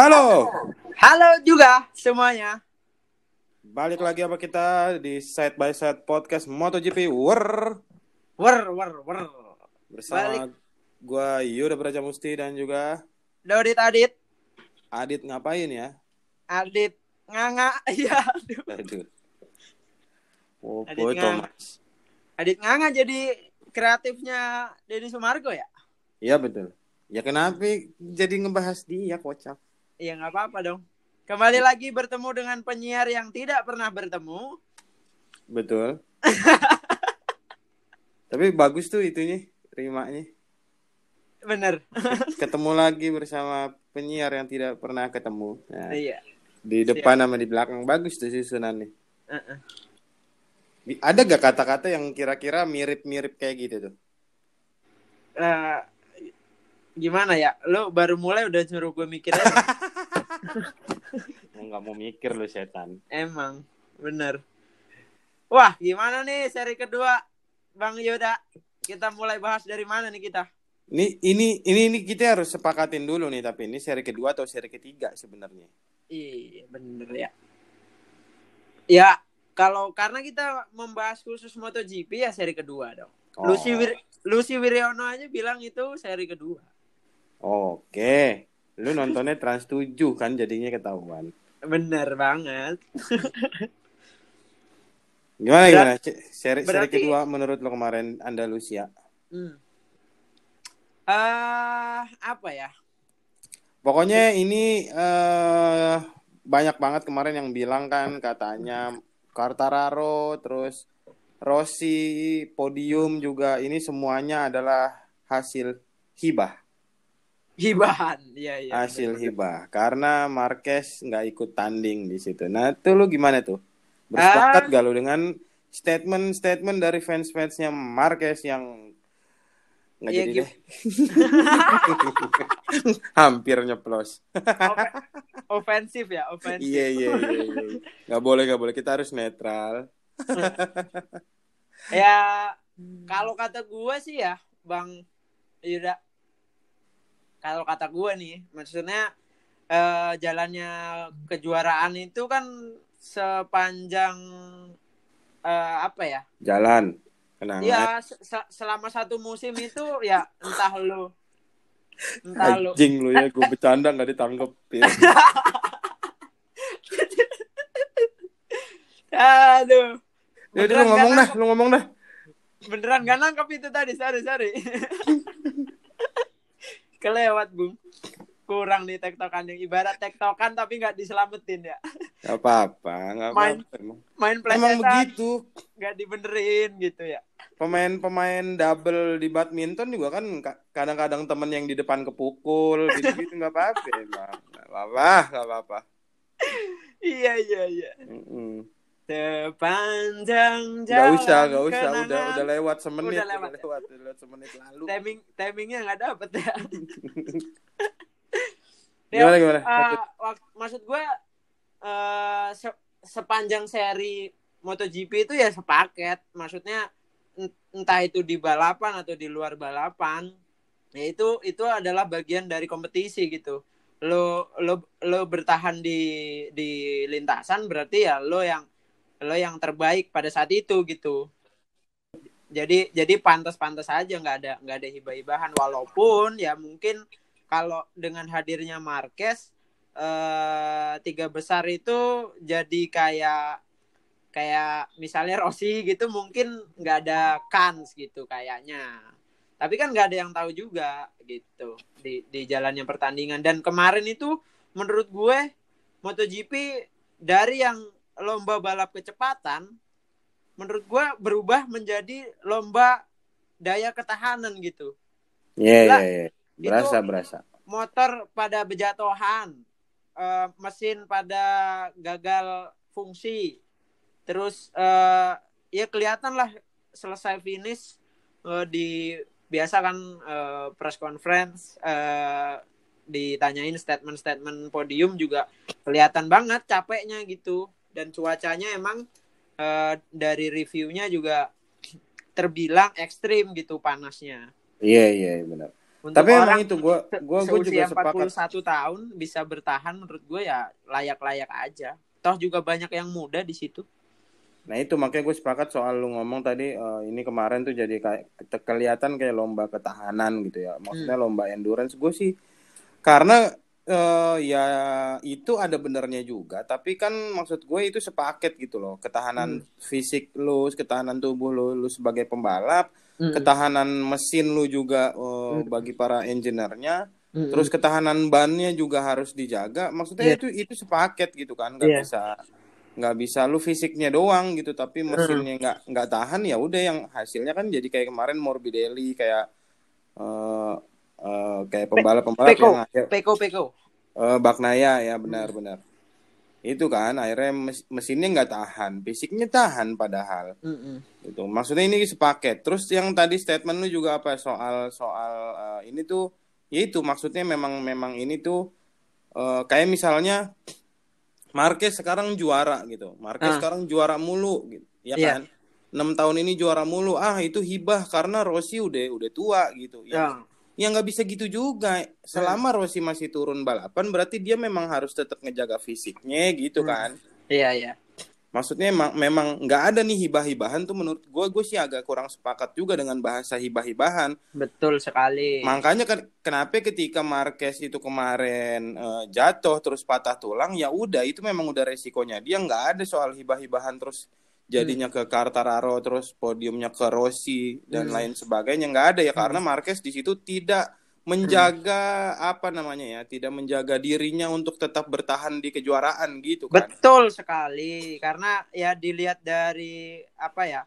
Halo, Halo juga semuanya. balik lagi apa kita di Side by Side Podcast MotoGP War Wer wer wer. bersama Balik. gua Yuda Braja Musti dan juga Dodit Adit, Adit ngapain ya? Adit nganga. Iya, aduh. Aduh. Oh, Adit boy, nganga. Thomas. Adit nganga jadi kreatifnya Deddy Sumargo ya? Iya betul. Ya kenapa jadi ngebahas dia kocak? Iya nggak apa-apa dong. Kembali lagi bertemu dengan penyiar yang tidak pernah bertemu. Betul. Tapi bagus tuh itunya, rimanya. Bener. Ketemu lagi bersama penyiar yang tidak pernah ketemu. Nah, Iya. di depan sama di belakang bagus tuh susunannya. Heeh. Di- Ada gak kata-kata yang kira-kira mirip-mirip kayak gitu tuh? Eh, gimana ya? Lo baru mulai udah nyuruh gue mikir aja. Nggak mau mikir lu setan. Emang, bener. Wah, gimana nih seri kedua, Bang Yoda? Kita mulai bahas dari mana nih kita? Ini ini ini ini kita harus sepakatin dulu nih tapi ini seri kedua atau seri ketiga sebenarnya. Iya, bener ya. Ya, kalau karena kita membahas khusus MotoGP ya seri kedua dong. Oh, Lucy Wir- Lucy Wiryono aja bilang itu seri kedua. Oke. Lu nontonnya Trans 7 kan jadinya ketahuan. Bener banget. Gimana Berat- gimana? Seri seri berarti- kedua menurut lo kemarin Andalusia. Hmm. Eh, apa ya? Pokoknya ini eh banyak banget kemarin yang bilang kan katanya Quartararo terus Rossi podium juga ini semuanya adalah hasil hibah. Hibahan. Iya, iya. hasil bener. hibah karena Marquez nggak ikut tanding di situ. Nah, itu lu gimana tuh? Bersepakat Ah. gak lu dengan statement-statement dari fans-fansnya Marquez yang nggak Iya, jadi deh. Hampir nyeplos. Ofe- ofensif ya, ofensif. Iya iya iya. iya. Nggak boleh nggak boleh. Kita harus netral. Ya, kalau kata gue sih ya, Bang Yuda. Kalau kata gue nih, maksudnya eh, jalannya kejuaraan itu kan sepanjang eh, apa ya? Jalan. Kenangan. Ya, se- se- selama satu musim itu ya entah lu entah lu Anjing lu ya, gue bercanda nggak ditangkepin. Aduh. Ya udah lu ngomong dah, lu ngomong dah. Beneran gak nangkep itu tadi, sorry, sorry. Kelewat, Bung. Kurang nih tektokan yang ibarat tektokan tapi nggak diselamatin ya. Gak apa-apa, nggak Main apa-apa. Emang, Main emang begitu. nggak dibenerin gitu ya. pemain-pemain double di badminton juga kan ka- kadang-kadang temen yang di depan kepukul gitu-gitu nggak apa-apa emang nggak apa-apa nggak apa-apa Iya, iya, iya. Mm-mm. Sepanjang jalan usah nggak usah udah kenangan. udah lewat semenit Udah udah lewat lewat, ya? udah lewat semenit lalu Timing timingnya nggak dapet ya. gimana gimana Eh, Lanjut. wak- maksud gue eh se- sepanjang seri MotoGP itu ya sepaket maksudnya ent- entah itu di balapan atau di luar balapan ya itu itu adalah bagian dari kompetisi gitu lo lo lo bertahan di di lintasan berarti ya lo yang lo yang terbaik pada saat itu gitu. Jadi jadi pantas-pantas aja nggak ada nggak ada hibah-hibahan. Walaupun ya mungkin kalau dengan hadirnya Marquez eh, tiga besar itu jadi kayak kayak misalnya Rossi gitu mungkin nggak ada kans gitu kayaknya. Tapi kan nggak ada yang tahu juga gitu di di jalannya pertandingan. Dan kemarin itu menurut gue MotoGP dari yang lomba balap kecepatan menurut gue berubah menjadi lomba daya ketahanan gitu. Iya Lah, iya. iya berasa itu- berasa. motor pada berjatuhan, eh, mesin pada gagal fungsi, terus eh, ya kelihatan lah selesai finish eh, di biasa kan eh, press conference eh, ditanyain statement-statement podium juga kelihatan banget capeknya gitu dan cuacanya emang eh, dari reviewnya juga terbilang ekstrim gitu panasnya. iya iya benar Untuk Tapi orang emang itu gue gua gua juga sepakat. 41 tahun bisa bertahan menurut gue ya layak-layak aja. Toh juga banyak yang muda di situ. Nah itu makanya gue sepakat soal lu ngomong tadi eh, ini kemarin tuh jadi kayak ke- kelihatan kayak lomba ketahanan gitu ya. Maksudnya Hmm. lomba endurance gue sih karena eh, ya itu ada benernya juga. Tapi kan maksud gue itu sepaket gitu loh. Ketahanan fisik lu, ketahanan tubuh lu, lu sebagai pembalap, Mm-mm. ketahanan mesin lu juga eh, Hmm. bagi para engineer-nya. Mm-mm. Terus ketahanan bannya juga harus dijaga. Maksudnya Iya. itu itu sepaket gitu kan, nggak Iya. bisa nggak bisa lu fisiknya doang gitu, tapi mesinnya nggak nggak tahan ya udah yang hasilnya kan jadi kayak kemarin Morbidelli kayak eh eh, kayak pembalap-pembalap Peko, yang akhir Peko, Peko. Eh, Bagnaya ya benar-benar. Itu kan akhirnya mes- mesinnya nggak tahan, fisiknya tahan padahal Mm-mm. gitu. Maksudnya ini sepaket. Terus yang tadi statement lu juga apa soal soal eh, ini tuh ya itu maksudnya memang memang ini tuh eh, kayak misalnya Marquez sekarang juara gitu. Marquez Ah. sekarang juara mulu gitu. Ya Iya. kan? 6 tahun ini juara mulu. Ah, itu hibah karena Rossi udah udah tua gitu. Ya, Ya. Ya nggak bisa gitu juga. Selama Rossi masih turun balapan berarti dia memang harus tetap ngejaga fisiknya gitu Hmm. kan. Iya, iya. Maksudnya emang memang nggak ada nih hibah-hibahan tuh menurut gue gue sih agak kurang sepakat juga dengan bahasa hibah-hibahan. Betul sekali. Makanya kan kenapa ketika Marquez itu kemarin eh, jatuh terus patah tulang ya udah itu memang udah resikonya dia nggak ada soal hibah-hibahan terus jadinya ke Quartararo terus podiumnya ke Rossi dan Hmm. lain sebagainya nggak ada ya karena Marquez di situ tidak menjaga apa namanya ya tidak menjaga dirinya untuk tetap bertahan di kejuaraan gitu kan. Betul sekali. Karena ya dilihat dari apa ya?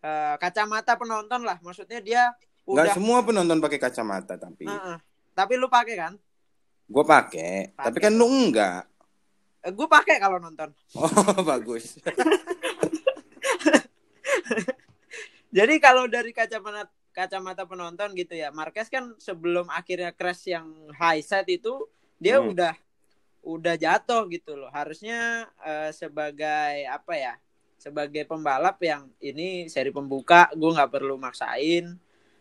eh, kacamata penonton lah. Maksudnya dia Nggak udah semua penonton pakai kacamata tapi Heeh. Tapi lu pakai kan? gue pakai tapi kan lu enggak Eh, gue pakai kalau nonton. oh bagus Jadi kalau dari kacamata kacamata penonton gitu ya, Marquez kan sebelum akhirnya crash yang high set itu dia Hmm. udah udah jatuh gitu loh. Harusnya eh, sebagai apa ya? Sebagai pembalap yang ini seri pembuka, gue nggak perlu maksain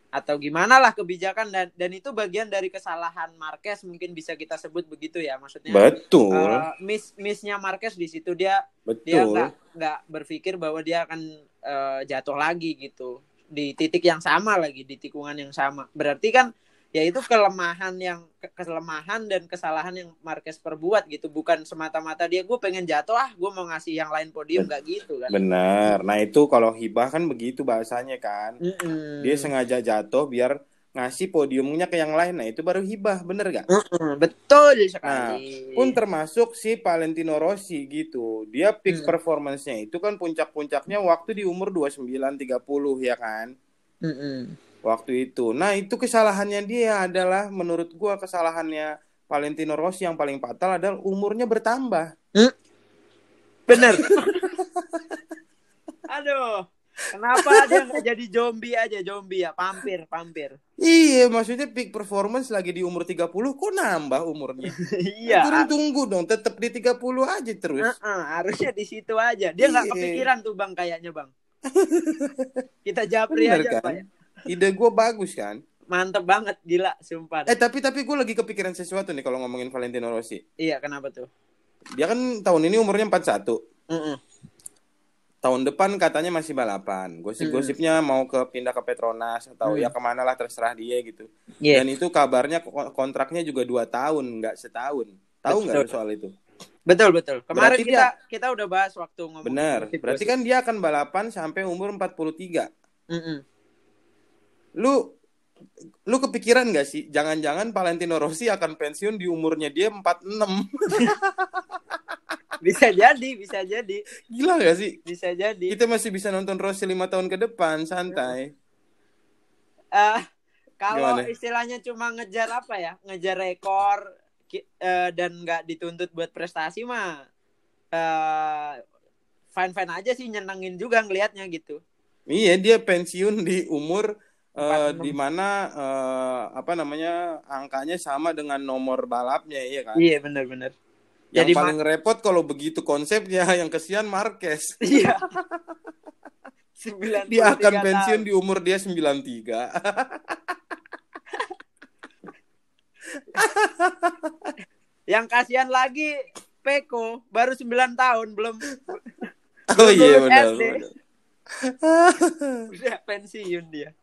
atau gimana lah kebijakan dan dan itu bagian dari kesalahan Marquez mungkin bisa kita sebut begitu ya maksudnya betul. eh, miss missnya Marquez di situ dia dia betul. nggak nggak berpikir bahwa dia akan eh, jatuh lagi gitu di titik yang sama lagi di tikungan yang sama. Berarti kan ya itu kelemahan yang ke- kelemahan dan kesalahan yang Marquez perbuat gitu. Bukan semata-mata dia gue pengen jatuh ah gue mau ngasih yang lain podium. Nggak gitu kan. Benar. Nah itu kalau hibah kan begitu bahasanya kan. Mm-mm. dia sengaja jatuh biar ngasih podiumnya ke yang lain. Nah itu baru hibah bener gak Mm-mm, betul sekali. Pun termasuk si Valentino Rossi gitu. Dia peak Hmm. performance-nya itu kan puncak-puncaknya waktu di umur 29 30 ya kan? Mm-mm. Waktu itu. Nah, itu kesalahannya dia adalah menurut gua kesalahannya Valentino Rossi yang paling fatal adalah umurnya bertambah. bener aduh kenapa dia nggak jadi zombie aja zombie ya pampir pampir Iya, maksudnya peak performance lagi di umur 30 kok nambah umurnya? iya Turun tunggu dong, tetap di 30 aja terus. Heeh, harusnya di situ aja. Dia nggak Iya. kepikiran tuh bang kayaknya bang. Kita japri Bener aja kan? pak. ya. Ide gua bagus kan? Mantep banget gila sumpah. Eh, tapi tapi gua lagi kepikiran sesuatu nih kalau ngomongin Valentino Rossi. Iya kenapa tuh? Dia kan tahun ini umurnya 41. Mm-mm. tahun depan katanya masih balapan. Gosip-gosipnya mau ke pindah ke Petronas atau Hmm. ya ke mana lah terserah dia gitu. Iya. Dan itu kabarnya ko- kontraknya juga dua tahun, nggak setahun. Tahu nggak soal itu? Betul betul. Kemarin Berarti kita kita udah bahas waktu ngomong. Benar. Berarti kan dia akan balapan sampai umur 43. Mm-mm. Lu lu kepikiran nggak sih jangan-jangan Valentino Rossi akan pensiun di umurnya dia 46. Bisa jadi, bisa jadi, Gila nggak sih? bisa jadi. Kita masih bisa nonton Rossi lima tahun ke depan santai. Eh, kalau Gimana? istilahnya cuma ngejar apa ya? Ngejar rekor eh, dan nggak dituntut buat prestasi mah eh fine fine aja sih nyenengin juga ngelihatnya gitu. Iya, dia pensiun di umur eh, 46. di mana eh, apa namanya angkanya sama dengan nomor balapnya, iya kan? Iya benar-benar. Yang Jadi paling repot kalau begitu konsepnya yang kesian Marquez. Iya. 93 Dia akan tahun. pensiun di umur dia 93. yang kasihan lagi Peko baru 9 tahun belum Oh iya benar. Benar. udah pensiun dia.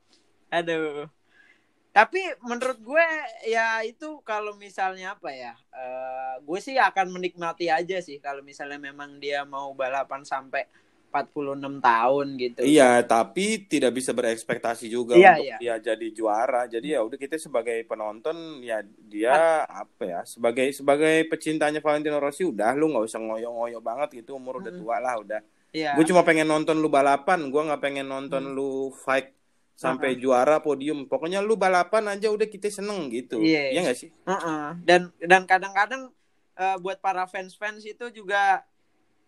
Aduh. Tapi menurut gue ya itu kalau misalnya apa ya, eh, gue sih akan menikmati aja sih kalau misalnya memang dia mau balapan sampai 46 tahun gitu. Iya, tapi tidak bisa berekspektasi juga Iya, untuk iya. dia jadi juara. Jadi ya udah kita sebagai penonton ya dia apa ya sebagai sebagai pecintanya Valentino Rossi udah lu nggak usah ngoyo-ngoyo banget gitu umur udah tua lah udah. Iya. Gue cuma pengen nonton lu balapan, gue nggak pengen nonton lu fight sampai juara podium. Pokoknya lu balapan aja udah kita seneng gitu. Iya. Iya nggak sih? Heeh. Dan dan kadang-kadang eh, buat para fans-fans itu juga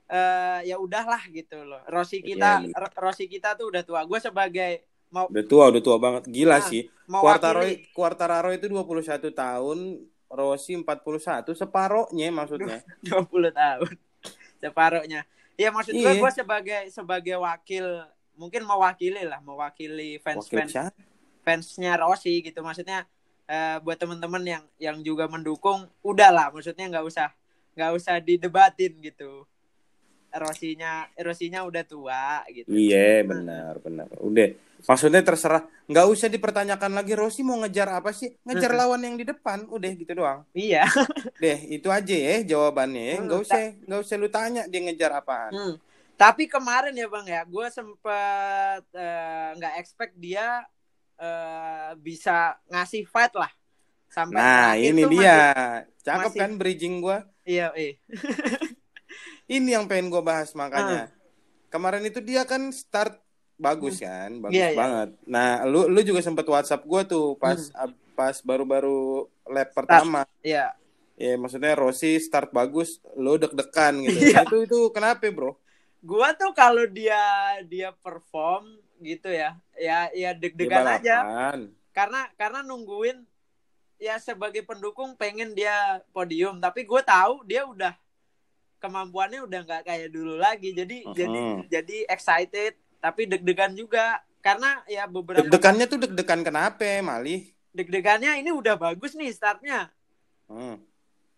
eh, ya udahlah gitu loh. Rossi kita Iya. R- Rossi kita tuh udah tua. Gue sebagai mau Udah tua, udah tua banget. Gila Ah, sih. Quartaro Quartararo itu 21 tahun, Rossi 41, separohnya maksudnya. 20 tahun separuhnya. Ya maksud gue Iya. gue sebagai sebagai wakil mungkin mewakili lah mewakili fans Wakil fans siapa? fansnya Rossi gitu maksudnya eh, buat teman-teman yang yang juga mendukung udahlah maksudnya nggak usah nggak usah didebatin gitu Rossinya Rossinya udah tua gitu Iya, benar, benar. Udah. Maksudnya terserah, nggak usah dipertanyakan lagi Rossi mau ngejar apa sih? Ngejar lawan yang di depan, udah gitu doang. iya Deh, itu aja ya jawabannya Nggak usah, nggak usah lu tanya dia ngejar apaan. Hmm. Tapi kemarin ya bang ya, gue sempet eh, nggak expect dia eh, bisa ngasih fight lah. Sampai Nah, ini dia. masih- Cakep masih- kan bridging gua? iya, eh. Ini yang pengen gua bahas makanya. Kemarin itu dia kan start bagus kan, bagus Iya, iya. banget. Nah, lu lu juga sempet WhatsApp gua tuh pas Hmm. pas baru-baru lap pertama. Iya. Ya, maksudnya Rossi start bagus, lo deg-degan gitu. Iya. Nah, itu itu kenapa, Bro? Gua tuh kalau dia dia perform gitu ya, ya ya deg-degan aja. Karena karena nungguin ya sebagai pendukung pengen dia podium, tapi gue tahu dia udah kemampuannya udah nggak kayak dulu lagi. Jadi Mhm. jadi jadi excited, tapi deg-degan juga karena ya beberapa Deg-degannya tuh deg-degan kenapa, Malih? deg-degannya ini udah bagus nih startnya Hmm.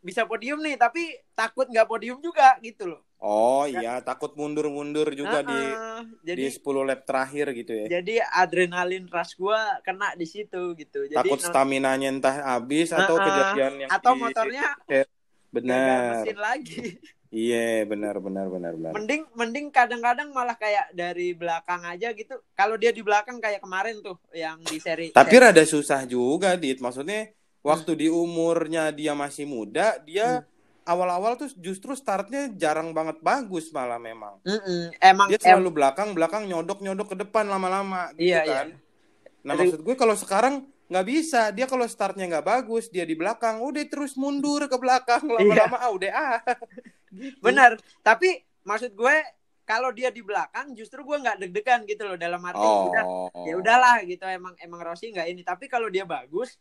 bisa podium nih tapi takut nggak podium juga gitu loh Oh iya, takut mundur-mundur juga di Heeh. di jadi 10 lap terakhir gitu ya. jadi adrenalin rush gua kena di situ gitu jadi takut no- stamina nya entah habis atau Heeh. kejadian yang atau di- motornya benar. mesin lagi Iya, benar benar benar benar. mending mending kadang-kadang malah kayak dari belakang aja gitu kalau dia di belakang kayak kemarin tuh yang di seri Tapi seri- rada susah juga, Dit. Maksudnya waktu Hmm. di umurnya dia masih muda, dia awal-awal tuh justru startnya jarang banget bagus malah memang. Mm-mm. emang Dia em- selalu belakang, belakang nyodok-nyodok ke depan lama-lama gitu Iya, kan. iya. Nah, Jadi- maksud gue kalau sekarang nggak bisa. Dia kalau startnya nggak bagus, dia di belakang, udah terus mundur ke belakang lama-lama ah udah ah. Gitu. benar tapi maksud gue kalau dia di belakang justru gue nggak deg-degan gitu loh dalam arti udah Oh. ya udahlah gitu emang emang Rossi nggak ini tapi kalau dia bagus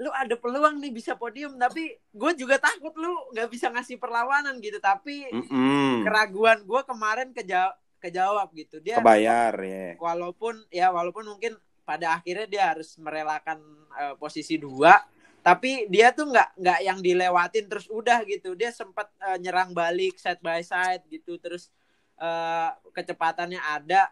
lu ada peluang nih bisa podium tapi gue juga takut lu nggak bisa ngasih perlawanan gitu tapi Mm-mm. keraguan gue kemarin keja- kejawab gitu dia Kebayar ya. walaupun ya walaupun mungkin pada akhirnya dia harus merelakan eh, posisi dua tapi dia tuh nggak nggak yang dilewatin terus udah gitu dia sempat eh, nyerang balik side by side gitu terus eh, kecepatannya ada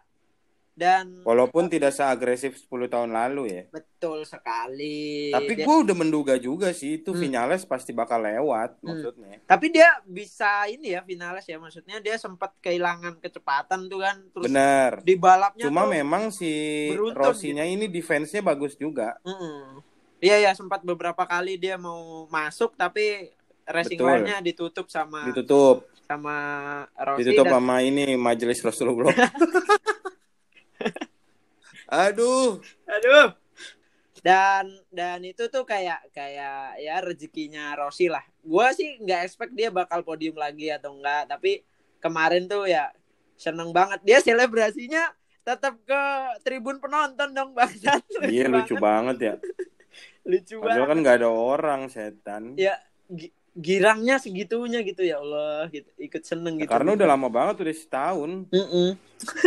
dan Walaupun tidak seagresif 10 tahun lalu ya. betul sekali Tapi Dia- gue udah menduga juga sih itu Hmm. Vinales pasti bakal lewat Hmm. maksudnya. tapi dia bisa ini ya finalis ya maksudnya dia sempat kehilangan kecepatan tuh kan terus Bener. di balapnya Cuma memang si beruntun Rossinya ini defense-nya bagus juga. Mm-mm. Iya ya sempat beberapa kali dia mau masuk tapi racing line-nya ditutup sama Ditutup, sama Rossi ditutup dan sama ini Majelis Rasulullah. Aduh, aduh. Dan dan itu tuh kayak kayak ya rezekinya Rossi lah. Gua sih nggak expect dia bakal podium lagi atau enggak, tapi kemarin tuh ya seneng banget. Dia selebrasinya tetap ke tribun penonton dong bangsat. iya lucu banget ya. Lucu Padahal banget. kan nggak ada orang setan. Ya gi- girangnya segitunya gitu ya Allah gitu ikut seneng Ya, gitu. karena udah lama banget udah setahun, Mm-mm.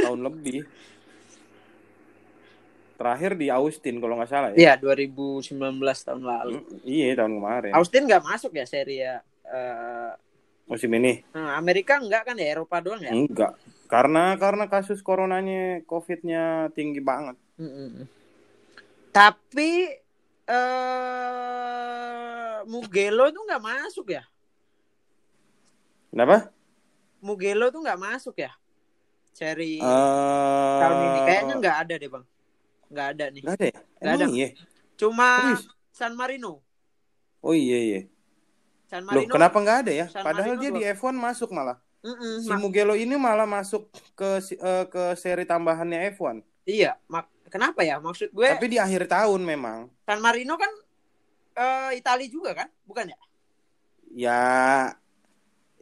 tahun lebih. Terakhir di Austin kalau nggak salah ya. Iya, 2019 tahun lalu. Hmm, iya tahun kemarin. Austin nggak masuk ya seri ya. Eh, Musim ini nah, Amerika enggak kan ya Eropa doang ya? enggak. Karena karena kasus coronanya COVID-nya tinggi banget. Mm-mm. Tapi eh Mugello tuh nggak masuk ya? Kenapa? Mugello tuh nggak masuk ya? Seri Eh, tahun ini kayaknya nggak ada deh bang. Nggak ada nih. nggak ada ya? Nggak Emang ada. iya? Cuma Serius? San Marino. Oh iya iya. San Loh, Marino. kenapa nggak ada ya? San Padahal Marino dia di F1 masuk malah. Mm-mm, Si mak- Mugello ini malah masuk ke eh, ke seri tambahannya F1. iya. Mak- kenapa ya? Maksud gue Tapi di akhir tahun memang. San Marino kan eh Italia juga kan? Bukan ya? Ya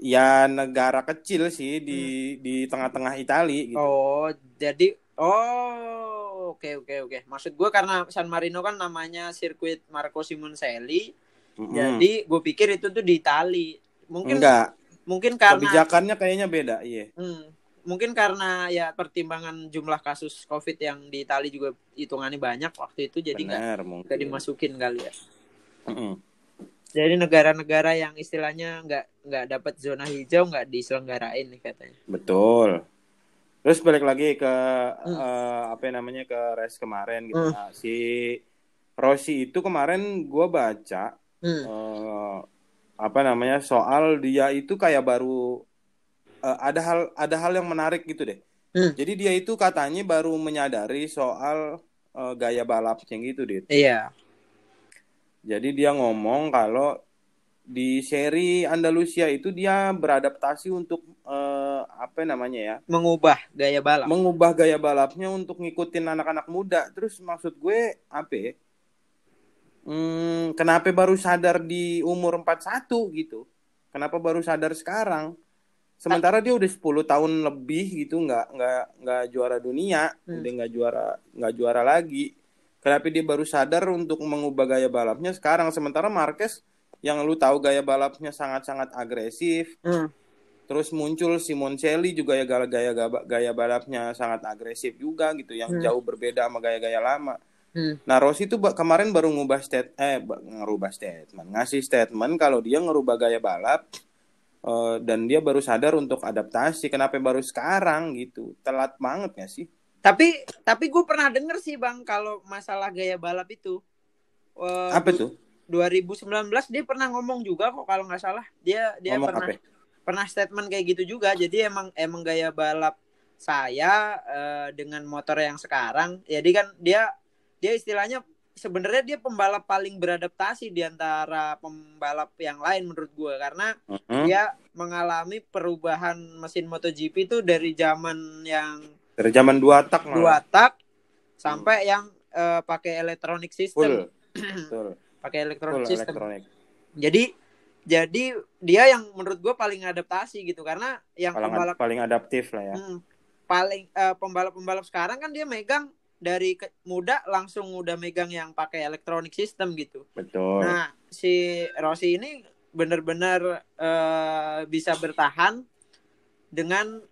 ya negara kecil sih di di tengah-tengah Itali gitu. Hmm. Oh, jadi oh oke oke oke. Maksud gue karena San Marino kan namanya sirkuit Marco Simoncelli. Mm-mm. Jadi gue pikir itu tuh di Itali. Mungkin enggak, mungkin karena kebijakannya kayaknya beda, iya. Hmm, mungkin karena ya pertimbangan jumlah kasus COVID yang di Itali juga hitungannya banyak waktu itu jadi nggak dimasukin kali ya. Mm-mm. Jadi negara-negara yang istilahnya nggak nggak dapat zona hijau nggak diselenggarain nih katanya. Betul. Terus balik lagi ke Hmm. eh, apa namanya ke race kemarin gitu. Hmm. Nah, si Rossi itu kemarin gua baca Hmm. eh, apa namanya soal dia itu kayak baru eh, ada hal ada hal yang menarik gitu deh. Hmm. Jadi dia itu katanya baru menyadari soal eh, gaya balapnya gitu deh. Iya. Jadi dia ngomong kalau di seri Andalusia itu dia beradaptasi untuk eh, apa namanya ya? Mengubah gaya balap. mengubah gaya balapnya untuk ngikutin anak-anak muda. Terus maksud gue apa ya? Hmm, kenapa baru sadar di umur 41 gitu? Kenapa baru sadar sekarang? Sementara dia udah 10 tahun lebih gitu nggak nggak nggak juara dunia, Hmm. udah nggak juara nggak juara lagi. Kenapa dia baru sadar untuk mengubah gaya balapnya sekarang? Sementara Marquez yang lu tahu gaya balapnya sangat-sangat agresif, Hmm. Terus muncul Simoncelli juga ya gaya gaya gaya balapnya sangat agresif juga gitu yang Hmm. jauh berbeda sama gaya-gaya lama. Hmm. Nah Rossi itu kemarin baru ngubah state eh ba- ngerubah statement ngasih statement kalau dia ngerubah gaya balap eh, dan dia baru sadar untuk adaptasi. Kenapa baru sekarang gitu? Telat banget gak sih? Tapi tapi gue pernah denger sih bang kalau masalah gaya balap itu. Eh, Apa tuh? 2019 dia pernah ngomong juga kok kalau nggak salah dia dia Ngomong pernah apa? pernah statement kayak gitu juga jadi emang emang gaya balap saya eh, dengan motor yang sekarang jadi kan dia dia istilahnya sebenarnya dia pembalap paling beradaptasi di antara pembalap yang lain menurut gue karena Mhm. dia mengalami perubahan mesin MotoGP itu dari zaman yang Dari zaman dua tak malah. dua tak sampai yang eh, pakai electronic full. system Betul. Pakai Full electronic system elektronik. jadi jadi dia yang menurut gue paling adaptasi gitu karena yang Paling, pembalap paling adaptif lah ya. Hmm, paling eh, pembalap-pembalap sekarang kan dia megang dari ke- muda langsung udah megang yang pakai electronic system gitu. Betul. Nah si Rossi ini benar-benar eh, bisa bertahan dengan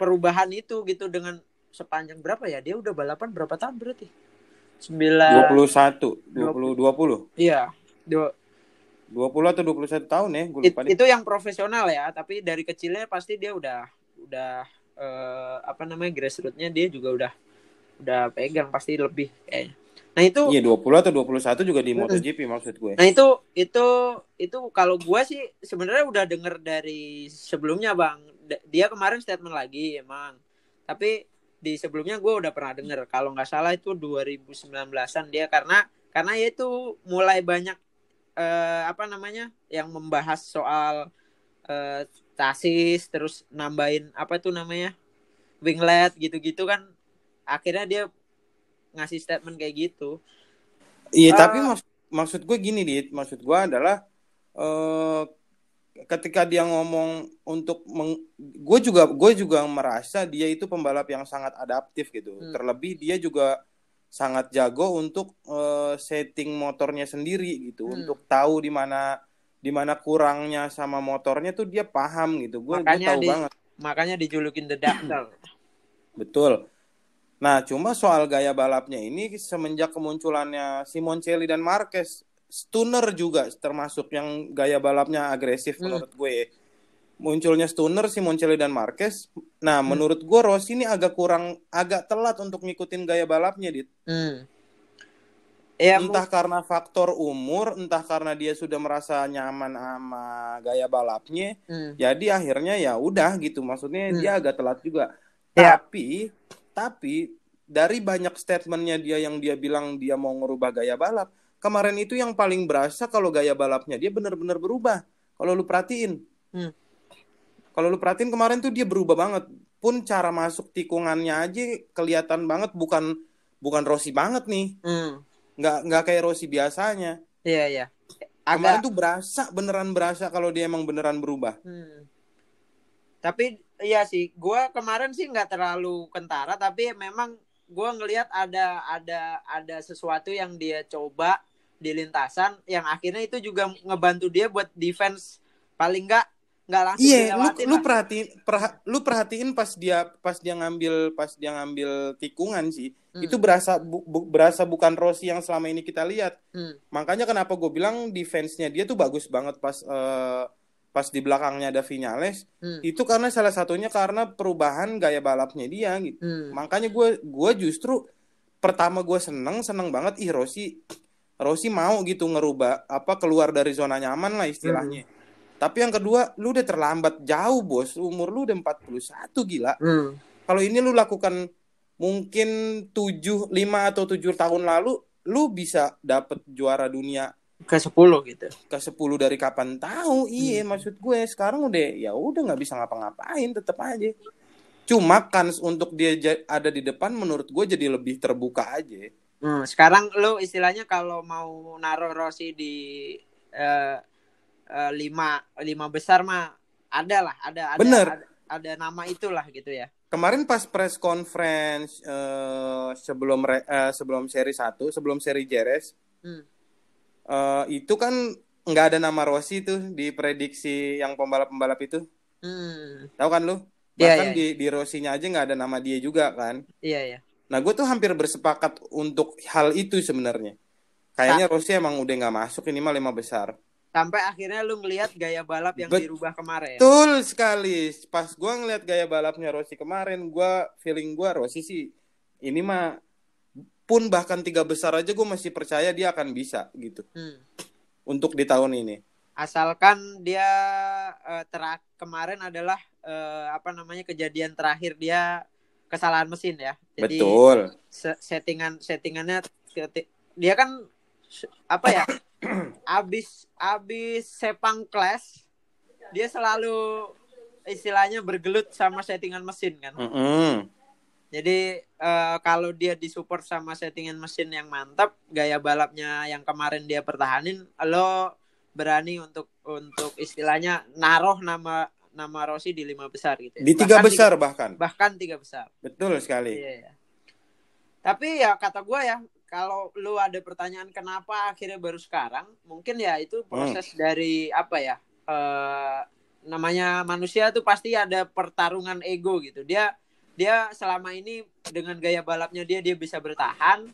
perubahan itu gitu dengan sepanjang berapa ya dia udah balapan berapa tahun berarti? Sembilan 21, 20, 20. iya dua 20 atau 21 tahun ya, gue It- lupa deh. itu yang profesional ya tapi dari kecilnya pasti dia udah udah eh, apa namanya grassrootsnya dia juga udah udah pegang pasti lebih kayaknya nah itu Iya 20 atau 21 juga di MotoGP maksud gue. nah itu itu itu kalau gue sih sebenarnya udah denger dari sebelumnya bang dia kemarin statement lagi emang tapi di sebelumnya gue udah pernah denger kalau nggak salah itu 2019an dia karena karena ya itu mulai banyak eh, apa namanya yang membahas soal eh, chassis terus nambahin apa tuh namanya winglet gitu-gitu kan akhirnya dia ngasih statement kayak gitu Iya Ah. tapi maksud maksud gue gini dit, maksud gue adalah eh ketika dia ngomong untuk meng, gue juga gue juga merasa dia itu pembalap yang sangat adaptif gitu. Hmm. Terlebih dia juga sangat jago untuk eh, setting motornya sendiri gitu, Hmm. untuk tahu di mana di mana kurangnya sama motornya tuh dia paham gitu. Gue tahu di- banget. makanya dijulukin the doctor Betul. Nah, cuma soal gaya balapnya ini semenjak kemunculannya Simoncelli dan Marquez, Stunner juga termasuk yang gaya balapnya agresif Hmm. menurut gue. Munculnya Stunner, Simoncelli dan Marquez. Nah, Hmm. menurut gue Rossi ini agak kurang agak telat untuk ngikutin gaya balapnya, Dit. Hmm. Ya, entah karena faktor umur, entah karena dia sudah merasa nyaman sama gaya balapnya, Hmm. jadi akhirnya ya udah gitu. Maksudnya Hmm. dia agak telat juga. Ya. Tapi tapi dari banyak statementnya dia yang dia bilang dia mau ngerubah gaya balap, kemarin itu yang paling berasa kalau gaya balapnya dia benar-benar berubah. Kalau lu perhatiin, Hmm. kalau lu perhatiin kemarin tuh dia berubah banget. Pun cara masuk tikungannya aja kelihatan banget bukan bukan Rossi banget nih. Hmm. Nggak nggak kayak Rossi biasanya. Iya, iya. Kemarin Agak tuh berasa beneran berasa kalau dia emang beneran berubah. Hmm. Tapi iya sih, gua kemarin sih nggak terlalu kentara, tapi memang gua ngelihat ada ada ada sesuatu yang dia coba di lintasan yang akhirnya itu juga ngebantu dia buat defense paling nggak nggak langsung Iya, lu dilewatin lu lah. perhatiin perha- lu perhatiin pas dia pas dia ngambil pas dia ngambil tikungan sih, Hmm. itu berasa bu- bu- berasa bukan Rossi yang selama ini kita lihat. Hmm. Makanya kenapa gue bilang defense-nya dia tuh bagus banget pas eh, pas di belakangnya ada Vinales. Hmm. Itu karena salah satunya karena perubahan gaya balapnya dia gitu. Hmm. Makanya gue gue justru pertama gue seneng seneng banget ih Rossi Rossi mau gitu ngerubah apa keluar dari zona nyaman lah istilahnya. Tapi yang kedua lu udah terlambat jauh bos umur lu udah 41 gila. Hmm. Kalau ini lu lakukan mungkin 7 5 atau 7 tahun lalu lu bisa dapet juara dunia Ke 10 gitu. ke 10 dari kapan tahu iya Hmm. maksud gue sekarang udah ya udah nggak bisa ngapa-ngapain tetap aja cuma kans untuk dia ada di depan menurut gue jadi lebih terbuka aja Hmm, sekarang lu istilahnya kalau mau naruh Rossi di eh, eh, lima lima besar mah ada lah, ada ada Bener. ada, ada nama itulah gitu ya. kemarin pas press conference eh, sebelum re- eh, sebelum seri 1 sebelum seri Jerez Hmm. eh, itu kan nggak ada nama Rossi tuh di prediksi yang pembalap-pembalap itu Hmm, tahu kan lu Iya, bahkan iya. di di Rossinya aja nggak ada nama dia juga kan iya ya. Nah, gue tuh hampir bersepakat untuk hal itu sebenarnya. Kayaknya Rossi emang udah nggak masuk ini mah lima besar. Sampai akhirnya lu ngelihat gaya balap yang Bet- dirubah kemarin. Betul sekali. Pas gue ngeliat gaya balapnya Rossi kemarin, gue feeling gue Rossi sih ini mah pun bahkan tiga besar aja gue masih percaya dia akan bisa gitu Hmm. untuk di tahun ini. Asalkan dia eh, terak kemarin adalah eh, apa namanya kejadian terakhir dia kesalahan mesin ya. Jadi Betul. se- settingan settingannya dia kan apa ya abis abis sepang class dia selalu istilahnya bergelut sama settingan mesin kan Mm-mm. jadi eh, kalau dia disupport sama settingan mesin yang mantap gaya balapnya yang kemarin dia pertahanin lo berani untuk untuk istilahnya naruh nama nama Rossi di lima besar gitu ya. Di tiga Bahkan besar bahkan. bahkan tiga besar Betul sekali. Iya, iya. Tapi ya kata gue ya, kalau lu ada pertanyaan kenapa akhirnya baru sekarang, mungkin ya itu proses dari apa ya? eh namanya manusia tuh pasti ada pertarungan ego gitu. Dia dia selama ini dengan gaya balapnya dia dia bisa bertahan,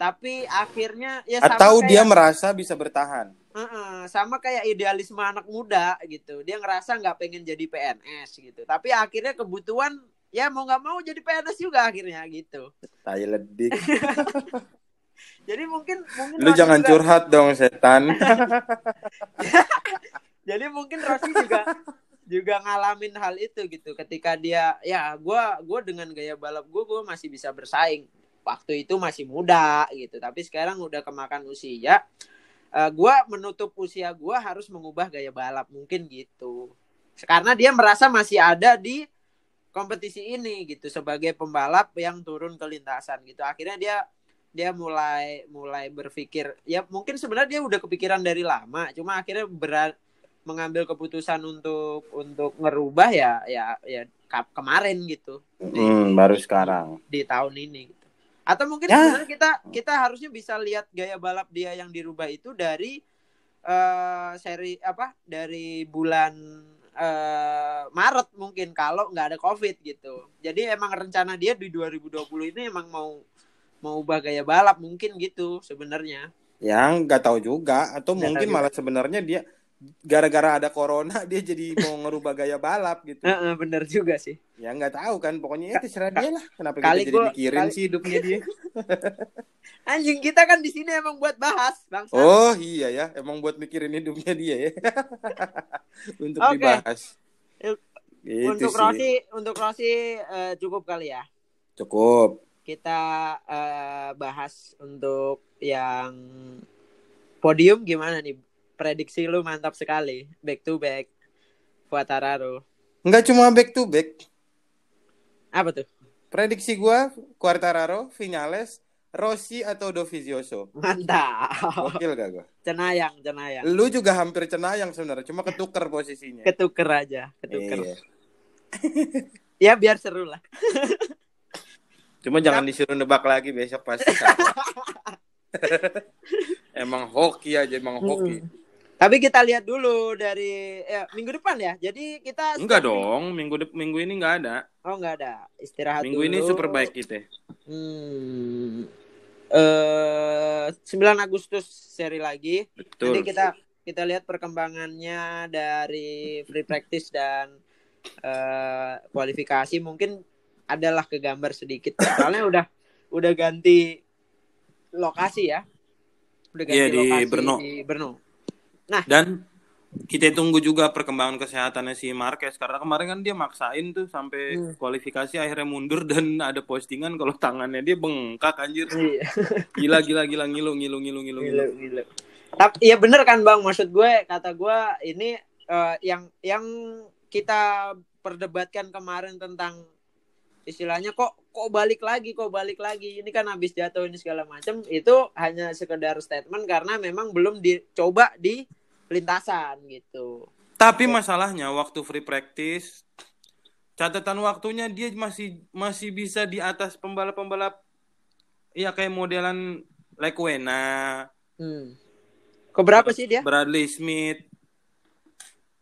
tapi akhirnya ya sama Atau kayak, dia merasa bisa bertahan. Heeh, sama kayak idealisme anak muda gitu. Dia ngerasa nggak pengen jadi PNS gitu. Tapi akhirnya kebutuhan ya mau nggak mau jadi PNS juga akhirnya gitu. Tai ledik. Jadi mungkin mungkin Lu Rossi jangan juga- curhat dong setan. Jadi mungkin Rossi juga juga ngalamin hal itu gitu ketika dia ya gua gua dengan gaya balap gua gua masih bisa bersaing. Waktu itu masih muda gitu, tapi sekarang udah kemakan usia. Eh, gua menutup usia gua harus mengubah gaya balap mungkin gitu. Karena dia merasa masih ada di kompetisi ini gitu sebagai pembalap yang turun ke lintasan gitu. Akhirnya dia dia mulai mulai berpikir ya mungkin sebenarnya dia udah kepikiran dari lama cuma akhirnya berat mengambil keputusan untuk untuk ngerubah ya ya ya kemarin gitu Hmm, baru sekarang. di tahun ini. Atau mungkin Ya. sebenarnya kita kita harusnya bisa lihat gaya balap dia yang dirubah itu dari eh seri apa dari bulan eh, Maret mungkin kalau nggak ada COVID gitu. Jadi emang rencana dia di 2020 ini emang mau mau ubah gaya balap mungkin gitu sebenarnya. Yang nggak tahu juga atau Nggak mungkin malah sebenarnya dia gara-gara ada corona dia jadi mau ngerubah gaya balap gitu. Heeh, bener juga sih. Ya nggak tahu kan pokoknya itu serah dia lah. Kenapa Kali kita jadi gua- mikirin kali- sih hidupnya dia? Anjing kita kan di sini emang buat bahas, Bang. Oh iya ya, emang buat mikirin hidupnya dia ya. Untuk Oke. dibahas. Gitu untuk sih. Rossi, untuk Rossi eh, cukup kali ya. Cukup. Kita eh, bahas untuk yang podium gimana nih? Prediksi lu mantap sekali. Back to back. Quartararo. Nggak cuma back to back. Apa tuh? Prediksi gua Quartararo, Vinales, Rossi atau Dovizioso. Mantap. Gokil gak gua? Cenayang, cenayang. Lu juga hampir cenayang sebenarnya, cuma ketuker posisinya. Ketuker aja, ketuker. Iya. Ya biar seru lah. Cuma jangan disuruh nebak lagi besok pasti. kalah. emang hoki aja, emang hoki. Mm. Tapi kita lihat dulu dari ya, minggu depan ya. Jadi kita Enggak dong, minggu dep- minggu ini enggak ada. Oh nggak ada. Istirahat Minggu ini dulu. super baik kita. Hmm. Eh 9 Agustus seri lagi. Nanti Betul. kita kita lihat perkembangannya dari free practice dan eh kualifikasi mungkin adalah kegambar sedikit. Soalnya udah udah ganti lokasi ya. Udah ganti Iya, di lokasi Brno. di Brno. Dan kita tunggu juga perkembangan kesehatannya si Marquez karena kemarin kan dia maksain tuh sampai Hmm. kualifikasi akhirnya mundur dan ada postingan kalau tangannya dia bengkak anjir. Iya. Gila gila gila ngilu ngilu ngilu ngilu. Ngilu. gila. Tapi iya bener kan Bang, maksud gue kata gue ini eh, yang yang kita perdebatkan kemarin tentang istilahnya kok kok balik lagi kok balik lagi ini kan habis jatuh ini segala macam itu hanya sekedar statement karena memang belum dicoba di lintasan gitu. Tapi masalahnya waktu free practice catatan waktunya dia masih masih bisa di atas pembalap-pembalap ya kayak modelan Lekwena, Hmm. Keberapa sih dia? Bradley Smith.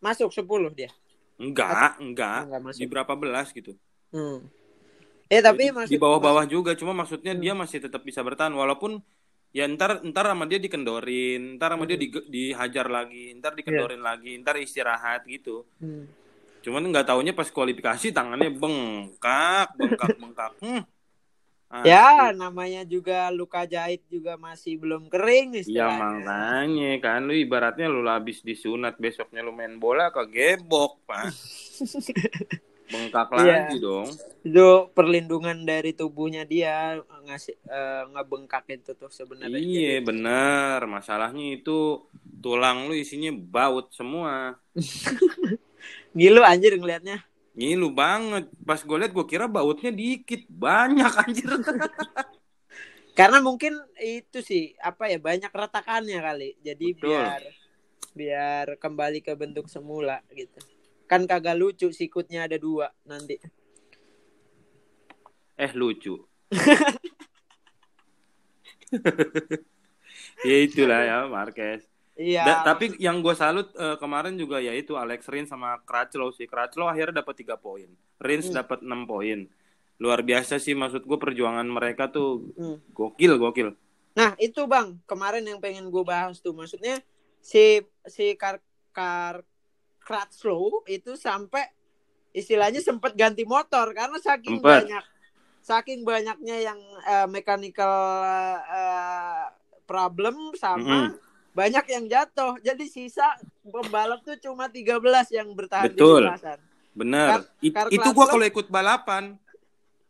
Masuk 10 dia. Enggak, enggak. Enggak masuk. Di berapa belas gitu. Hmm. Eh tapi Jadi, maksud di bawah-bawah juga, cuma maksudnya Hmm. dia masih tetap bisa bertahan walaupun ya ntar ntar sama dia dikendorin, ntar sama dia Hmm. di- dihajar lagi, ntar dikendorin lagi, ntar istirahat gitu. Hmm. Cuman nggak taunya pas kualifikasi tangannya bengkak, bengkak, bengkak. Hmm. Ya, namanya juga luka jahit juga masih belum kering Ya istilahnya. makanya kan lu ibaratnya lu habis disunat besoknya lu main bola kegebok, Pak. Bengkak Iya. lagi dong. Itu perlindungan dari tubuhnya dia ngasih eh, ngebengkak itu tuh sebenarnya. Iya, bener. Masalahnya itu tulang lu isinya baut semua. Gilu anjir ngelihatnya. Ngilu banget. Pas gue liat gue kira bautnya dikit, banyak anjir. Karena mungkin itu sih apa ya banyak retakannya kali. Jadi Betul. biar biar kembali ke bentuk semula gitu. Kan kagak lucu sikutnya ada dua nanti. eh lucu. ya itulah ya Marquez. Iya. Da- tapi yang gue salut eh, kemarin juga ya itu Alex Rins sama Crutchlow sih. Crutchlow akhirnya dapat tiga poin. Rins Hmm. dapat 6 poin. Luar biasa sih maksud gue perjuangan mereka tuh Hmm. gokil gokil. Nah itu bang kemarin yang pengen gue bahas tuh maksudnya si si kar kar Kratzlow itu sampai istilahnya sempat ganti motor karena saking Sempet. banyak saking banyaknya yang eh, mechanical eh, problem sama banyak yang jatuh jadi sisa pembalap tuh cuma 13 yang bertahan Betul. di lintasan. Bener. Kar- It- itu Crutchlow- kalau ikut balapan,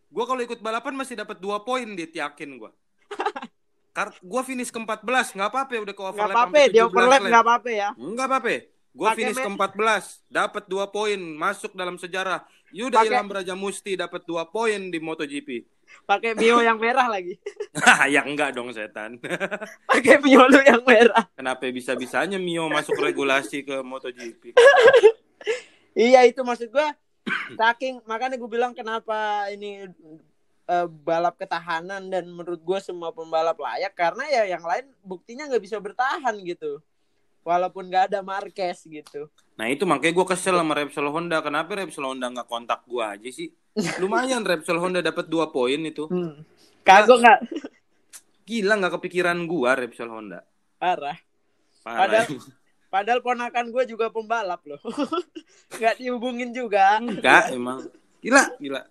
gue kalau ikut balapan masih dapat dua poin dit yakin gue. Kar gue finish ke 14 nggak apa-apa udah ke Nggak overlap apa-apa sampai di 17 overlap lap. nggak apa-apa ya. Enggak apa-apa. Gue finish ke 14, dapat dua poin, masuk dalam sejarah. Yuda Pakai- Ilham Raja Musti dapat dua poin di MotoGP. Pakai Mio yang merah lagi. ya enggak dong setan. Pakai Mio lu yang merah. Kenapa bisa-bisanya Mio masuk regulasi ke MotoGP? Iya itu maksud gua saking makanya gue bilang kenapa ini eh, balap ketahanan dan menurut gue semua pembalap layak karena ya yang lain buktinya nggak bisa bertahan gitu. Walaupun nggak ada Marquez gitu. Nah itu makanya gue kesel sama Repsol Honda. Kenapa Repsol Honda nggak kontak gue aja sih? Lumayan Repsol Honda dapat dua poin itu. Hmm. Kagok nggak Gila nggak kepikiran gue Repsol Honda. parah. Parah. Padahal- Padahal ponakan gue juga pembalap loh. nggak dihubungin juga. Enggak emang. Gila, gila.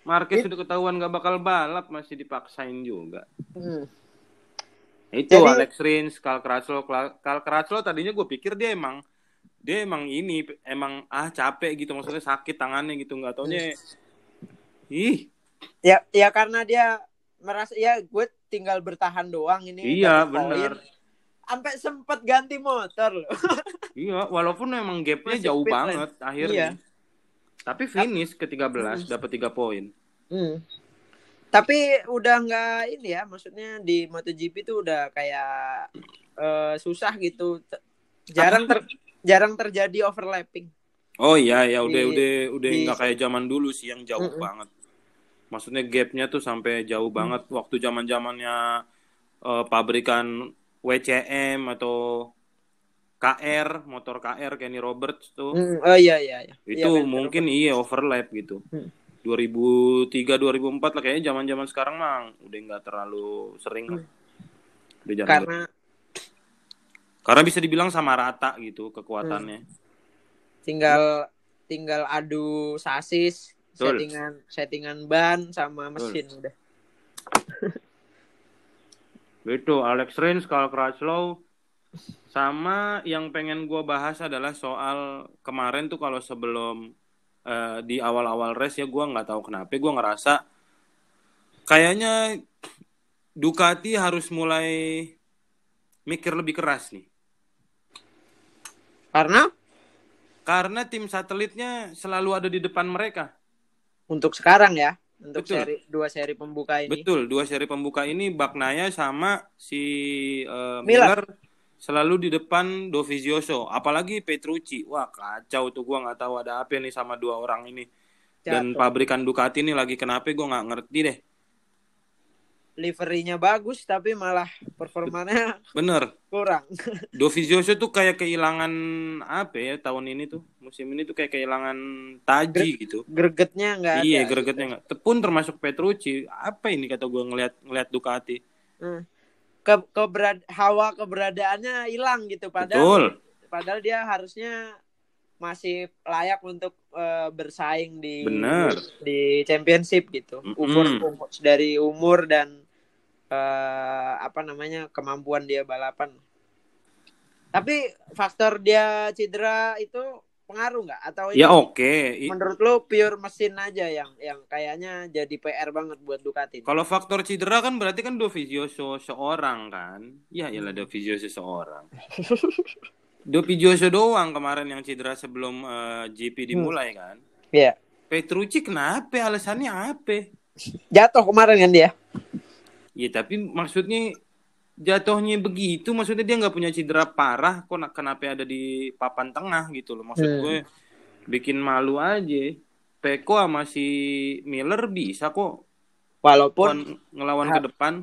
Marquez sudah ketahuan gak bakal balap masih dipaksain juga. Hmm. Itu Jadi- Alex Rins, Carl Crutchlow, Carl Crutchlow tadinya gue pikir dia emang dia emang ini emang ah capek gitu maksudnya sakit tangannya gitu nggak taunya ih Ya ya karena dia merasa ya gue tinggal bertahan doang ini. Iya, benar. Sampai sempet ganti motor loh. iya walaupun emang gapnya Masih jauh banget akhirnya Iya. tapi finish ke 13 dapat 3 poin Hmm. Tapi udah nggak ini ya, maksudnya di MotoGP tuh udah kayak eh, susah gitu. T- Jarang ter jarang terjadi overlapping. Oh iya ya udah Di- udah udah nggak kayak zaman dulu sih yang jauh Mm-mm. banget. Maksudnya gapnya tuh sampai jauh banget waktu zaman zamannya pabrikan WCM atau KR motor KR Kenny Roberts tuh Hmm, Oh iya iya iya. itu Iya, kan, mungkin iya overlap gitu. Hmm. 2003 2004 lah kayaknya zaman zaman sekarang mah udah nggak terlalu sering lah. Udah jarang karena karena bisa dibilang sama rata gitu kekuatannya. tinggal tinggal adu sasis, Betul. settingan settingan ban sama mesin udah. Itu Alex Rins, Carl Crutchlow, sama yang pengen gue bahas adalah soal kemarin tuh kalau sebelum eh, di awal-awal race ya gue nggak tahu kenapa gue ngerasa kayaknya Ducati harus mulai mikir lebih keras nih Karena karena tim satelitnya selalu ada di depan mereka. untuk sekarang ya, untuk Betul. seri dua seri pembuka ini. Betul, dua seri pembuka ini Baknaya sama si eh, Miller. Miller selalu di depan Dovizioso, apalagi Petrucci. Wah, kacau tuh gua nggak tahu ada apa nih sama dua orang ini. Dan Jatuh. pabrikan Ducati ini lagi kenapa gua nggak ngerti deh. Liverinya bagus tapi malah performanya Bener, kurang. Dovizioso tuh kayak kehilangan apa ya tahun ini tuh musim ini tuh kayak kehilangan taji gitu. Gregetnya nggak ada. Iya, gregetnya nggak. Tepun termasuk Petrucci. Apa ini kata gua ngeliat ngeliat Ducati. Hmm. Ke, keberad hawa keberadaannya hilang gitu padahal Betul. padahal dia harusnya masih layak untuk eh, bersaing di Bener. di championship gitu Mm-mm. umur, umur dari umur dan eh, apa namanya kemampuan dia balapan tapi faktor dia cedera itu pengaruh nggak atau ini Ya oke. I- menurut lo pure mesin aja yang yang kayaknya jadi PR banget buat Ducati Kalau faktor cedera kan berarti kan Dovizioso seorang kan? Ya iyalah Dovizioso seorang. Dovizioso doang kemarin yang cedera sebelum eh, GP dimulai kan? Iya Petrucci kenapa? Alasannya apa? jatuh kemarin kan dia Ya tapi maksudnya jatuhnya begitu, maksudnya dia nggak punya cedera parah, kok na- kenapa ada di papan tengah gitu loh? Maksud Hmm. gue bikin malu aja. Peko sama si Miller bisa kok walaupun ngelawan, ke depan.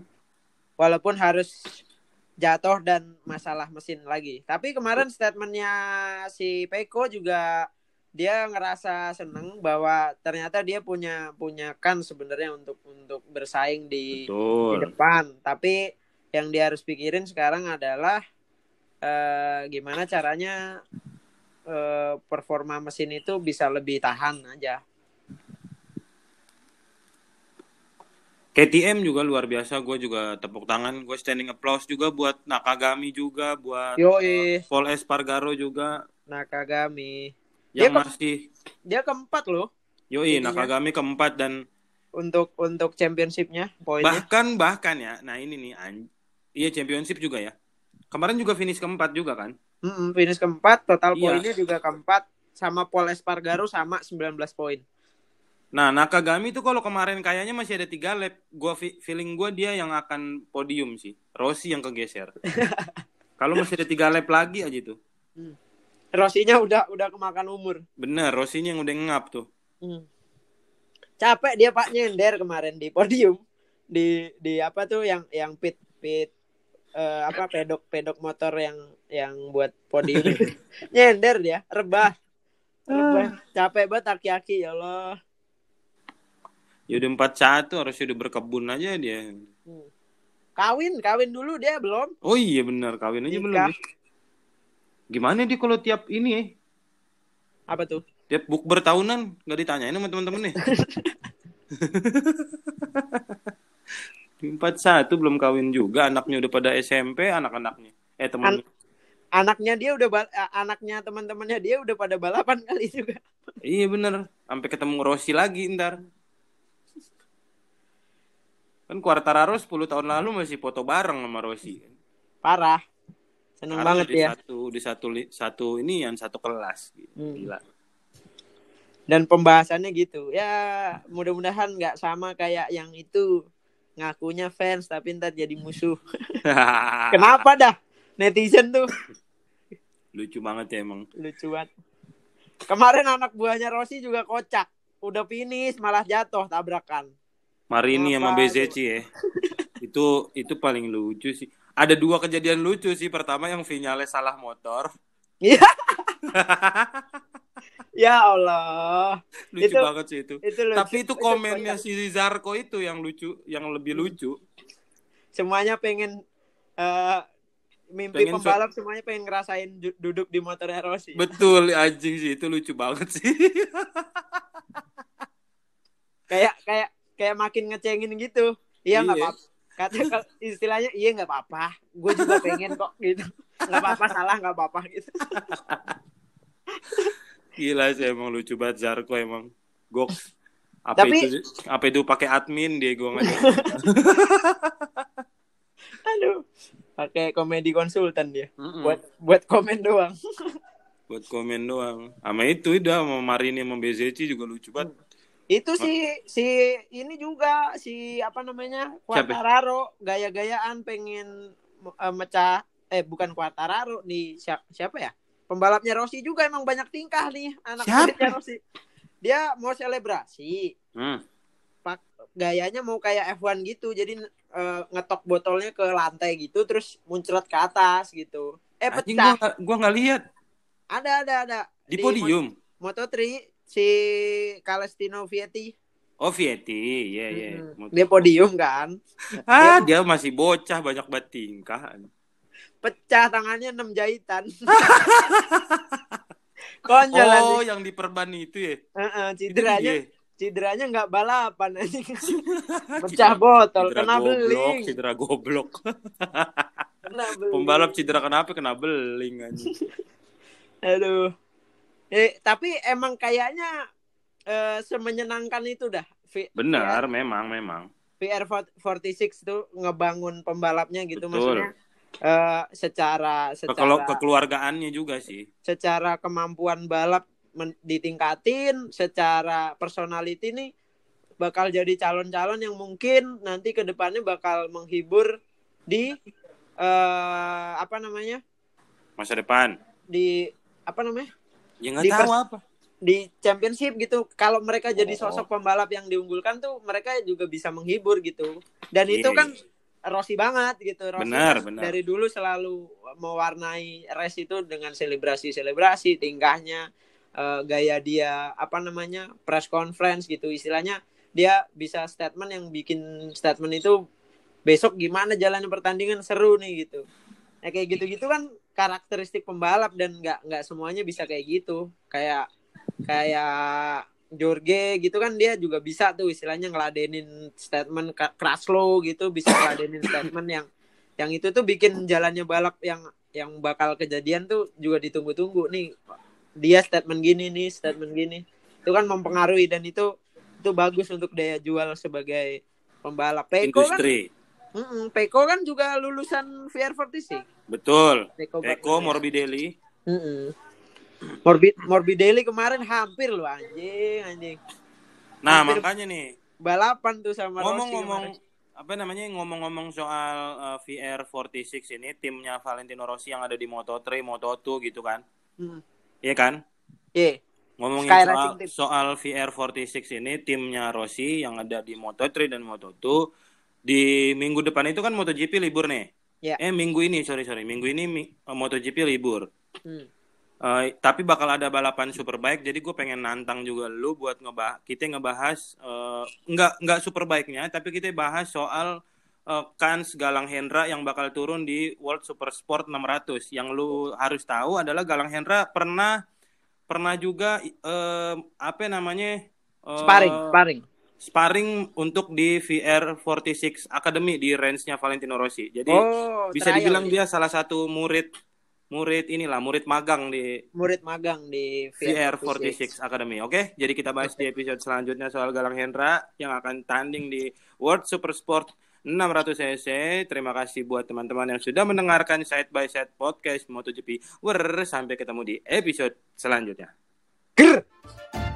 walaupun harus jatuh dan masalah mesin lagi. Tapi kemarin statementnya si Peko juga dia ngerasa seneng bahwa ternyata dia punya punya kan sebenarnya untuk untuk bersaing di, di depan. Tapi yang dia harus pikirin sekarang adalah eh, gimana caranya eh, performa mesin itu bisa lebih tahan aja. KTM juga luar biasa, gue juga tepuk tangan, gue standing applause juga buat Nakagami juga, buat Yoi, Paul Espargaro juga Nakagami. yang Dia ke- masih Dia keempat loh yoi Intinya. Nakagami keempat dan untuk untuk championshipnya poinnya. bahkan bahkan ya, nah ini nih, iya championship juga ya. Kemarin juga finish keempat juga kan? Mm-mm, finish keempat, total Iya. poinnya juga keempat sama Paul Espargaro sama 19 poin. Nah Nakagami tuh kalau kemarin kayaknya masih ada tiga lap, gua feeling gue dia yang akan podium sih, Rossi yang kegeser. kalau masih ada tiga lap lagi aja tuh, Rossinya udah udah kemakan umur. bener Rossi yang udah ngap tuh. Hmm. Capek dia Pak nyender kemarin di podium. Di di apa tuh yang yang pit pit eh, apa pedok pedok motor yang yang buat podium nyender dia rebah rebah capek banget aki-aki ya Allah Ya udah empat satu harus udah berkebun aja dia. Hmm. kawin kawin dulu dia belum Oh iya benar kawin aja Nikah. belum. ya. Gimana dia kalau tiap ini apa tuh Tiap bukber tahunan nggak ditanyain sama teman-teman nih. Empat satu belum kawin juga anaknya udah pada SMP anak-anaknya. Eh teman. anaknya dia udah bal- anaknya teman-temannya dia udah pada balapan kali juga Iya bener. Sampai ketemu Rossi lagi ntar. Kan Quartararo 10 tahun lalu masih foto bareng sama Rossi. parah seneng Sekarang banget di ya Satu di satu satu ini yang satu kelas. Hmm. Gila. dan pembahasannya gitu ya mudah-mudahan nggak sama kayak yang itu ngakunya fans tapi ntar jadi musuh kenapa dah netizen tuh Lucu banget ya emang. lucu banget kemarin anak buahnya Rossi juga kocak udah finish malah jatuh tabrakan Marini sama Apa BZC ya. itu itu paling lucu sih. Ada dua kejadian lucu sih. Pertama yang Vinyales salah motor. Iya. ya Allah Lucu Itu- banget sih itu. itu lucu. Tapi itu komennya kocak. si Zarko itu yang lucu, yang lebih lucu. semuanya pengen eh, mimpi Pengen so- pembalap semuanya pengen ngerasain duduk di motornya Rossi Betul anjing sih itu lucu banget sih. kayak kayak kayak makin ngecengin gitu iya nggak Iya. apa kata istilahnya iya nggak apa-apa gue juga pengen kok gitu nggak apa-apa salah nggak apa-apa gitu Gila sih emang lucu banget Zarko emang. Goks. Apa Tapi- itu apa itu pakai admin dia gua nggak aduh pakai komedi konsultan dia Mm-mm. buat buat komen doang buat komen doang. Sama itu udah sama Marini sama BZC juga lucu banget. itu si si ini juga si apa namanya? Quartararo gaya-gayaan pengen eh, mecah eh bukan Quartararo nih siapa, siapa ya pembalapnya Rossi juga emang banyak tingkah nih anak muridnya Rossi dia mau selebrasi Hmm. pak gayanya mau kayak F1 gitu jadi eh, ngetok botolnya ke lantai gitu terus muncrat ke atas gitu eh Anjing pecah gua nggak- gua nggak lihat ada ada ada di podium. Mo- Moto3 si Calestino Vietti Oh Vietti, iya iya. Mm-mm. dia podium kan Ah, dia masih bocah banyak banget tingkah. Pecah tangannya 6 jahitan konyol Oh, anjing. yang diperban itu ya. Heeh, Itu cederanya dia. cederanya nggak balapan anjing. pecah botol Cedera kena goblok, beling cedera goblok. kena beling Pembalap cedera kenapa? Kena beling anjing. Aduh. Eh, tapi emang kayaknya eh, semenyenangkan itu dah. V- Benar, memang memang. VR 46 tuh ngebangun pembalapnya gitu Betul. maksudnya eh, secara Kalau secara kekeluargaannya juga sih. secara kemampuan balap men- ditingkatin, secara personality nih bakal jadi calon-calon yang mungkin nanti ke depannya bakal menghibur di eh apa namanya? Masa depan. di apa namanya? Ya nggak Di tahu pers- apa. di championship gitu kalau mereka jadi Oh. sosok pembalap yang diunggulkan tuh mereka juga bisa menghibur gitu dan Iya, itu iya. kan Rossi banget gitu. Rossi Benar, benar. dari dulu selalu mewarnai race itu dengan selebrasi selebrasi tingkahnya eh, gaya dia apa namanya press conference gitu. Istilahnya dia bisa statement yang bikin statement itu besok gimana jalannya pertandingan seru nih gitu. Ya kayak gitu-gitu kan karakteristik pembalap dan nggak nggak semuanya bisa kayak gitu. Kayak kayak Jorge gitu kan dia juga bisa tuh istilahnya ngeladenin statement ka- Kraslo gitu bisa ngeladenin statement yang yang itu tuh bikin jalannya balap yang yang bakal kejadian tuh juga ditunggu-tunggu nih dia statement gini nih statement gini itu kan mempengaruhi dan itu itu bagus untuk daya jual sebagai pembalap Peko kan Industri. Mm-mm, Peko kan juga lulusan VR46 Betul. Peko, Eko Bagnaia. Morbidelli. Mm-mm. Morbid Morbidelli kemarin hampir loh anjing anjing Nah, Hampir- makanya nih balapan tuh sama Rossi ngomong-ngomong apa namanya ngomong-ngomong soal uh, VR46 ini timnya Valentino Rossi yang ada di Moto3, Moto2 gitu kan. Mm. Iya kan? Iya. Ngomongin Sky soal, soal VR46 ini timnya Rossi yang ada di Moto3 dan Moto2 di minggu depan itu kan MotoGP libur nih. Ya. Eh minggu ini sorry sorry minggu ini eh, MotoGP libur. Hmm. Eh, tapi bakal ada balapan superbike jadi gue pengen nantang juga lu buat ngebah kita ngebahas eh, nggak nggak superbike-nya tapi kita bahas soal eh, Kans Galang Hendra yang bakal turun di World Super Sport 600 yang lu harus tahu adalah Galang Hendra pernah pernah juga eh, apa namanya eh, Sparring, sparring. sparring untuk di VR46 Academy di range-nya Valentino Rossi jadi Oh, bisa dibilang ya. dia salah satu murid murid inilah murid magang di murid magang di VR46 Academy. Oke, jadi kita bahas di episode selanjutnya soal Galang Hendra yang akan tanding di World Super Sport 600 cc. Terima kasih buat teman-teman yang sudah mendengarkan side by side podcast MotoGP. Wer, sampai ketemu di episode selanjutnya. Grr.